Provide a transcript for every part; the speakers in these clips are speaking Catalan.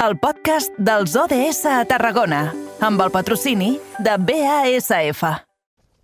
el podcast dels ODS a Tarragona, amb el patrocini de BASF.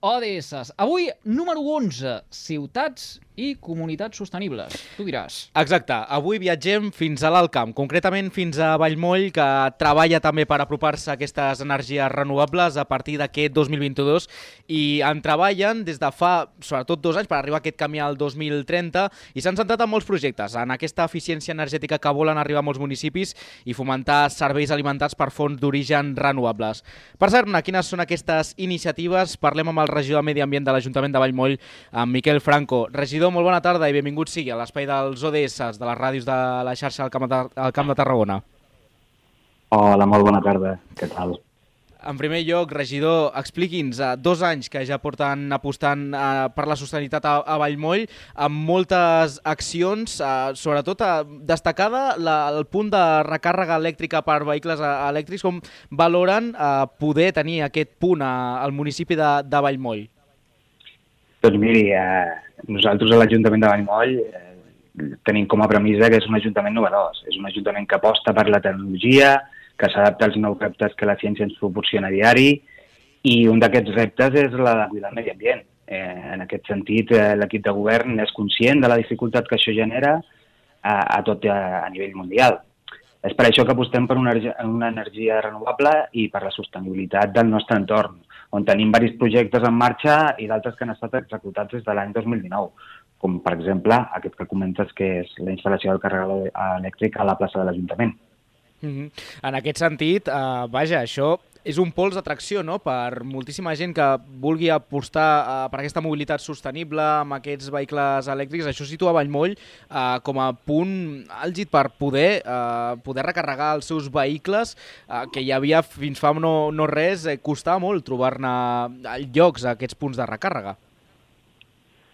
ODS. Avui, número 11, ciutats i comunitats sostenibles. Tu diràs. Exacte. Avui viatgem fins a l'Alt Camp, concretament fins a Vallmoll, que treballa també per apropar-se a aquestes energies renovables a partir d'aquest 2022 i en treballen des de fa, sobretot, dos anys per arribar a aquest camí al 2030 i s'han centrat en molts projectes, en aquesta eficiència energètica que volen arribar a molts municipis i fomentar serveis alimentats per fons d'origen renovables. Per saber quines són aquestes iniciatives, parlem amb el regidor de Medi Ambient de l'Ajuntament de Vallmoll, amb Miquel Franco. Regidor, Regidor, molt bona tarda i benvingut sigui a l'espai dels ODS, de les ràdios de la xarxa al Camp de, al Camp de Tarragona. Hola, molt bona tarda. Què tal? En primer lloc, regidor, expliqui'ns, uh, dos anys que ja porten apostant uh, per la sostenibilitat a, a Vallmoll, amb moltes accions, uh, sobretot uh, destacada la, el punt de recàrrega elèctrica per vehicles uh, elèctrics, com valoren uh, poder tenir aquest punt uh, al municipi de, de Vallmoll? Doncs miri, eh, nosaltres a l'Ajuntament de Vallmoll eh, tenim com a premissa que és un ajuntament novedós, és un ajuntament que aposta per la tecnologia, que s'adapta als nous reptes que la ciència ens proporciona a diari i un d'aquests reptes és la de cuidar el medi ambient. Eh, en aquest sentit, eh, l'equip de govern és conscient de la dificultat que això genera a, a tot a, a nivell mundial. És per això que apostem per una, una energia renovable i per la sostenibilitat del nostre entorn, on tenim diversos projectes en marxa i d'altres que han estat executats des de l'any 2019, com per exemple aquest que comentes que és la instal·lació del carregador elèctric a la plaça de l'Ajuntament. Mm -hmm. En aquest sentit, eh, vaja, això és un pols d'atracció no? per moltíssima gent que vulgui apostar uh, per aquesta mobilitat sostenible amb aquests vehicles elèctrics. Això situa Vallmoll uh, com a punt àlgid per poder, uh, poder recarregar els seus vehicles, uh, que hi havia fins fa no, no res, eh, costava molt trobar-ne llocs a aquests punts de recàrrega.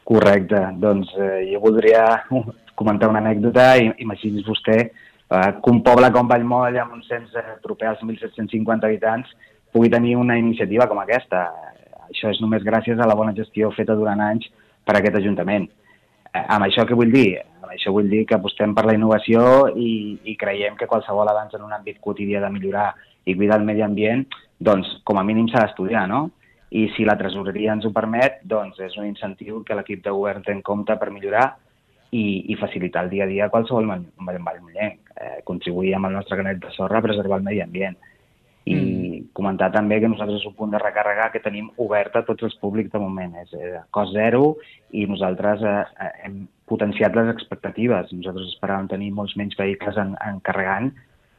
Correcte. Doncs eh, jo voldria comentar una anècdota. Imagini's vostè eh, que un poble com Vallmoll, amb un cens eh, proper als 1.750 habitants, pugui tenir una iniciativa com aquesta. Això és només gràcies a la bona gestió feta durant anys per aquest Ajuntament. Eh, amb això què vull dir? Amb això vull dir que apostem per la innovació i, i creiem que qualsevol avanç en un àmbit quotidià de millorar i cuidar el medi ambient, doncs com a mínim s'ha d'estudiar, no? I si la tresoreria ens ho permet, doncs és un incentiu que l'equip de govern té en compte per millorar i, i facilitar el dia a dia a qualsevol vallmollenc, eh, contribuir amb el nostre granet de sorra a preservar el medi ambient. I mm. comentar també que nosaltres és un punt de recarregar que tenim obert a tots els públics de moment. És eh, cost zero i nosaltres eh, eh, hem potenciat les expectatives. Nosaltres esperàvem tenir molts menys vehicles en, en carregant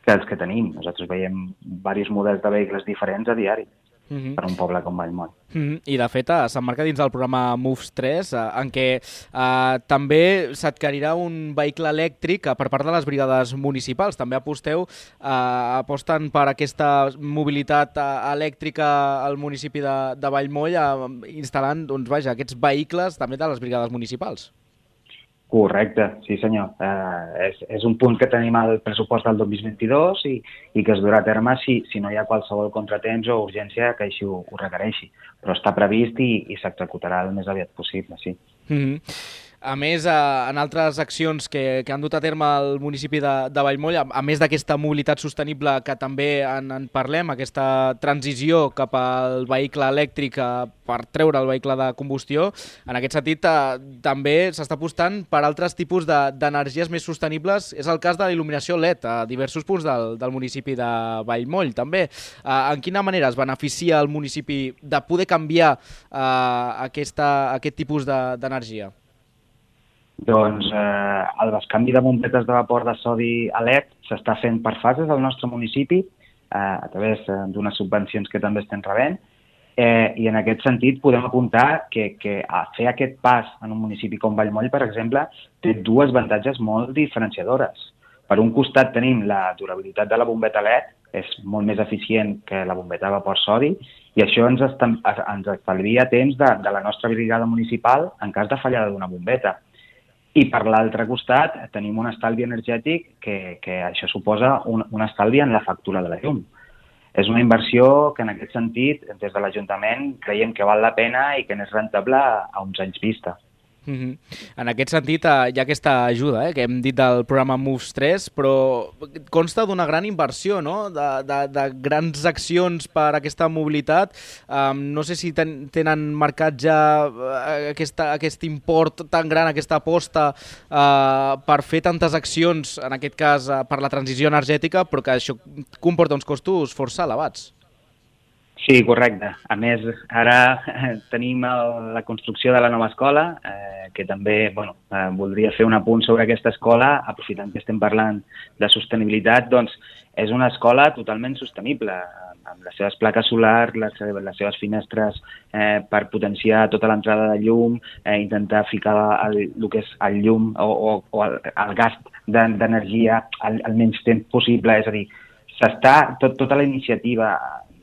que els que tenim. Nosaltres veiem diversos models de vehicles diferents a diari mm -hmm. per un poble com Vallmont. Mm -hmm. I de fet eh, s'emmarca dins del programa Moves 3 eh, en què eh, també s'adquirirà un vehicle elèctric eh, per part de les brigades municipals. També aposteu, eh, aposten per aquesta mobilitat eh, elèctrica al municipi de, de Vallmoll eh, instal·lant doncs, vaja, aquests vehicles també de les brigades municipals. Correcte, sí senyor. Eh, és, és un punt que tenim al pressupost del 2022 i, i que es durà a terme si, si no hi ha qualsevol contratemps o urgència que així ho, ho requereixi. Però està previst i, i s'executarà el més aviat possible, sí. Mm -hmm. A més, eh, en altres accions que, que han dut a terme el municipi de, de Vallmoll, a, a més d'aquesta mobilitat sostenible que també en, en parlem, aquesta transició cap al vehicle elèctric eh, per treure el vehicle de combustió, en aquest sentit eh, també s'està apostant per altres tipus d'energies de, més sostenibles. És el cas de la il·luminació LED a diversos punts del, del municipi de Vallmoll, també. En quina manera es beneficia el municipi de poder canviar eh, aquesta, aquest tipus d'energia? De, doncs eh, el bescanvi de bombetes de vapor de sodi a LED s'està fent per fases al nostre municipi eh, a través eh, d'unes subvencions que també estem rebent eh, i en aquest sentit podem apuntar que, que a fer aquest pas en un municipi com Vallmoll, per exemple, té dues avantatges molt diferenciadores. Per un costat tenim la durabilitat de la bombeta LED, és molt més eficient que la bombeta de vapor sodi, i això ens, ens estalvia temps de, de la nostra brigada municipal en cas de fallada d'una bombeta. I per l'altre costat tenim un estalvi energètic que, que això suposa un, un estalvi en la factura de la llum. És una inversió que en aquest sentit, des de l'Ajuntament, creiem que val la pena i que n'és rentable a uns anys vista. Mm -hmm. En aquest sentit, eh, hi ha aquesta ajuda eh, que hem dit del programa Moves 3, però consta d'una gran inversió, no? de, de, de grans accions per a aquesta mobilitat. Um, no sé si ten, tenen marcat ja uh, aquesta, aquest import tan gran, aquesta aposta uh, per fer tantes accions, en aquest cas uh, per la transició energètica, però que això comporta uns costos força elevats. Sí, correcte. A més, ara tenim el, la construcció de la nova escola, eh, que també bueno, eh, voldria fer un apunt sobre aquesta escola, aprofitant que estem parlant de sostenibilitat, doncs és una escola totalment sostenible, amb les seves plaques solars, les, les seves finestres eh, per potenciar tota l'entrada de llum, eh, intentar ficar el, el que és el llum o, o, o el, el gast d'energia al, al menys temps possible, és a dir, s'està, tot, tota la iniciativa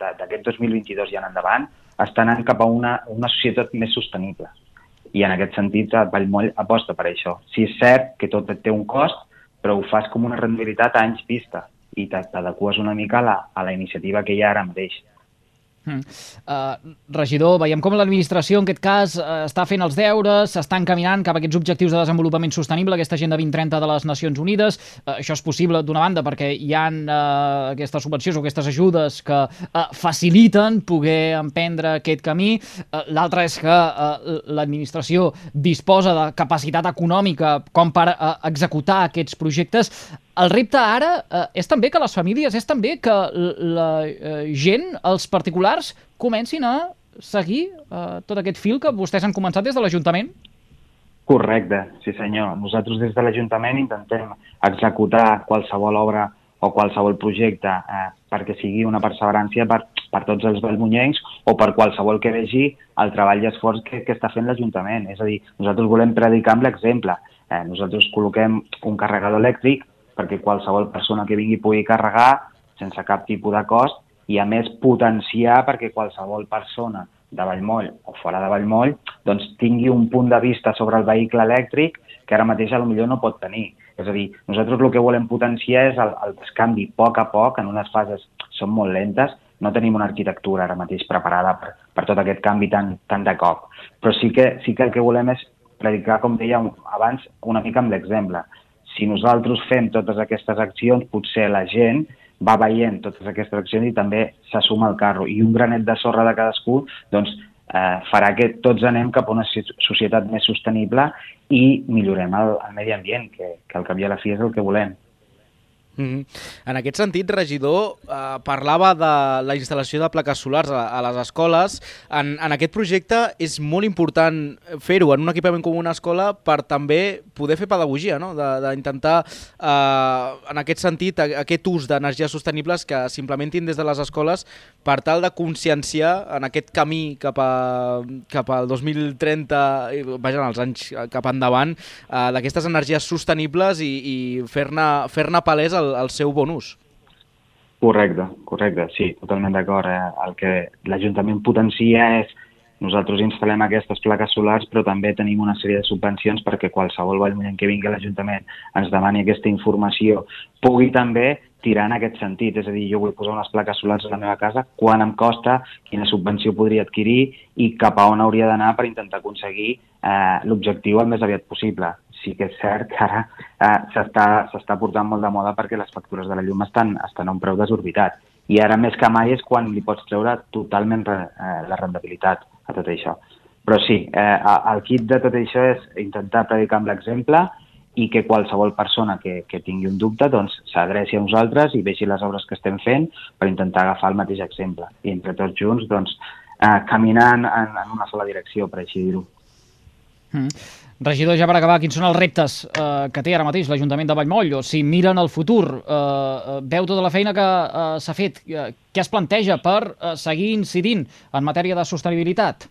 d'aquest 2022 i en endavant està anant cap a una, una societat més sostenible. I en aquest sentit, Vallmoll aposta per això. Sí, és cert que tot té un cost, però ho fas com una rendibilitat a anys vista i t'adeques una mica a la, a la iniciativa que hi ha ara mateix. Uh, regidor, veiem com l'administració en aquest cas uh, està fent els deures, s'està encaminant cap a aquests objectius de desenvolupament sostenible, aquesta agenda 2030 de les Nacions Unides. Uh, això és possible d'una banda perquè hi han uh, aquestes subvencions o aquestes ajudes que uh, faciliten poder emprendre aquest camí. Uh, L'altra és que uh, l'administració disposa de capacitat econòmica com per uh, executar aquests projectes el repte ara eh, és també que les famílies, és també que la eh, gent, els particulars, comencin a seguir eh, tot aquest fil que vostès han començat des de l'Ajuntament? Correcte, sí senyor. Nosaltres des de l'Ajuntament intentem executar qualsevol obra o qualsevol projecte eh, perquè sigui una perseverància per, per tots els vallmunyencs o per qualsevol que vegi el treball i esforç que, que està fent l'Ajuntament. És a dir, nosaltres volem predicar amb l'exemple. Eh, nosaltres col·loquem un carregador elèctric perquè qualsevol persona que vingui pugui carregar sense cap tipus de cost i a més potenciar perquè qualsevol persona de Vallmoll o fora de Vallmoll doncs tingui un punt de vista sobre el vehicle elèctric que ara mateix millor no pot tenir. És a dir, nosaltres el que volem potenciar és el, el descanvi a poc a poc, en unes fases són molt lentes, no tenim una arquitectura ara mateix preparada per, per tot aquest canvi tan, tan de cop. Però sí que, sí que el que volem és predicar, com deia abans, una mica amb l'exemple si nosaltres fem totes aquestes accions, potser la gent va veient totes aquestes accions i també s'assuma el carro. I un granet de sorra de cadascú doncs, eh, farà que tots anem cap a una societat més sostenible i millorem el, el medi ambient, que, que al cap i a la fi és el que volem. Mm -hmm. En aquest sentit, regidor, eh, parlava de la instal·lació de plaques solars a, a les escoles. En, en aquest projecte és molt important fer-ho en un equipament com una escola per també poder fer pedagogia, no? d'intentar, eh, en aquest sentit, aquest ús d'energies sostenibles que s'implementin des de les escoles per tal de conscienciar en aquest camí cap, a, cap al 2030, vaja, els anys cap endavant, eh, d'aquestes energies sostenibles i, i fer-ne fer, -ne, palès el, el seu bon ús. Correcte, correcte, sí, totalment d'acord. Eh? El que l'Ajuntament potencia és nosaltres instal·lem aquestes plaques solars, però també tenim una sèrie de subvencions perquè qualsevol vallmonent que vingui a l'Ajuntament ens demani aquesta informació pugui també tirar en aquest sentit. És a dir, jo vull posar unes plaques solars a la meva casa, quan em costa, quina subvenció podria adquirir i cap a on hauria d'anar per intentar aconseguir eh, l'objectiu el més aviat possible sí que és cert que ara eh, s'està portant molt de moda perquè les factures de la llum estan, estan a un preu desorbitat. I ara més que mai és quan li pots treure totalment re, eh, la rendibilitat a tot això. Però sí, eh, el kit de tot això és intentar predicar amb l'exemple i que qualsevol persona que, que tingui un dubte doncs s'adreci a nosaltres i vegi les obres que estem fent per intentar agafar el mateix exemple. I entre tots junts doncs, eh, caminar en, en una sola direcció, per així dir-ho. Mm. Regidor, ja per acabar, quins són els reptes eh, que té ara mateix l'Ajuntament de Vallmoll? O si miren el futur, eh, eh, veu tota la feina que eh, s'ha fet, eh, què es planteja per eh, seguir incidint en matèria de sostenibilitat?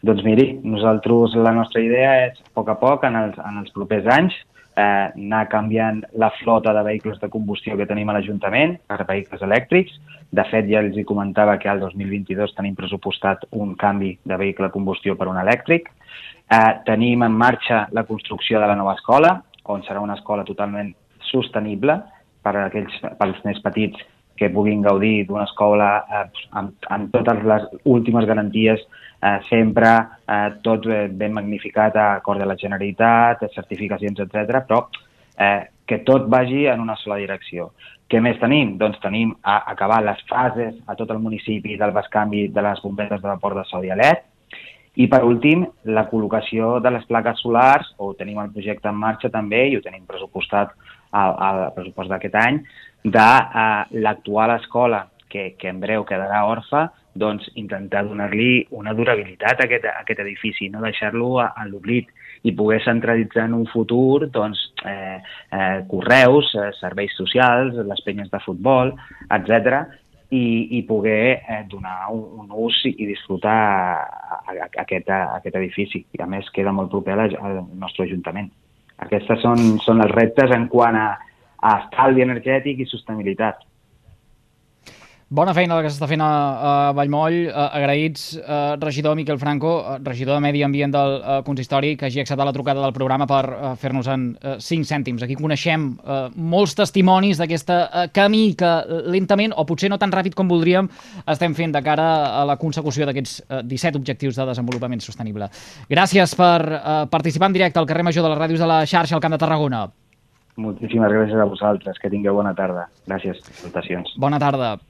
Doncs miri, nosaltres la nostra idea és, a poc a poc, en els, en els propers anys, eh, anar canviant la flota de vehicles de combustió que tenim a l'Ajuntament per vehicles elèctrics. De fet, ja els hi comentava que al 2022 tenim pressupostat un canvi de vehicle de combustió per un elèctric. Eh, tenim en marxa la construcció de la nova escola, on serà una escola totalment sostenible per aquells, pels més petits que puguin gaudir d'una escola eh, amb, amb totes les últimes garanties eh, sempre eh, tot ben magnificat a acord de la Generalitat, certificacions, etc. però eh, que tot vagi en una sola direcció. Què més tenim? Doncs tenim a acabar les fases a tot el municipi del bescanvi de les bombetes de vapor de Sodialet, i per últim, la col·locació de les plaques solars, o tenim el projecte en marxa també, i ho tenim pressupostat al, al pressupost d'aquest any, de uh, l'actual escola, que, que en breu quedarà orfa, doncs intentar donar-li una durabilitat a aquest, a aquest edifici, no deixar-lo a l'oblit i poder centralitzar en un futur doncs, eh, eh, correus, eh, serveis socials, les penyes de futbol, etc i, i poder eh, donar un, un ús i, i disfrutar a, a, a, aquest, a aquest edifici. I a més queda molt proper al nostre Ajuntament. Aquests són, són els reptes en quant a, a estalvi energètic i sostenibilitat. Bona feina la que s'està fent a, a Vallmoll. Uh, agraïts, uh, regidor Miquel Franco, uh, regidor de Medi Ambient del uh, Consistori, que hagi acceptat la trucada del programa per uh, fer-nos en uh, 5 cèntims. Aquí coneixem uh, molts testimonis d'aquest uh, camí que lentament, o potser no tan ràpid com voldríem, estem fent de cara a la consecució d'aquests uh, 17 objectius de desenvolupament sostenible. Gràcies per uh, participar en directe al carrer Major de les Ràdios de la xarxa al Camp de Tarragona. Moltíssimes gràcies a vosaltres. Que tingueu bona tarda. Gràcies. Salutacions. Bona tarda.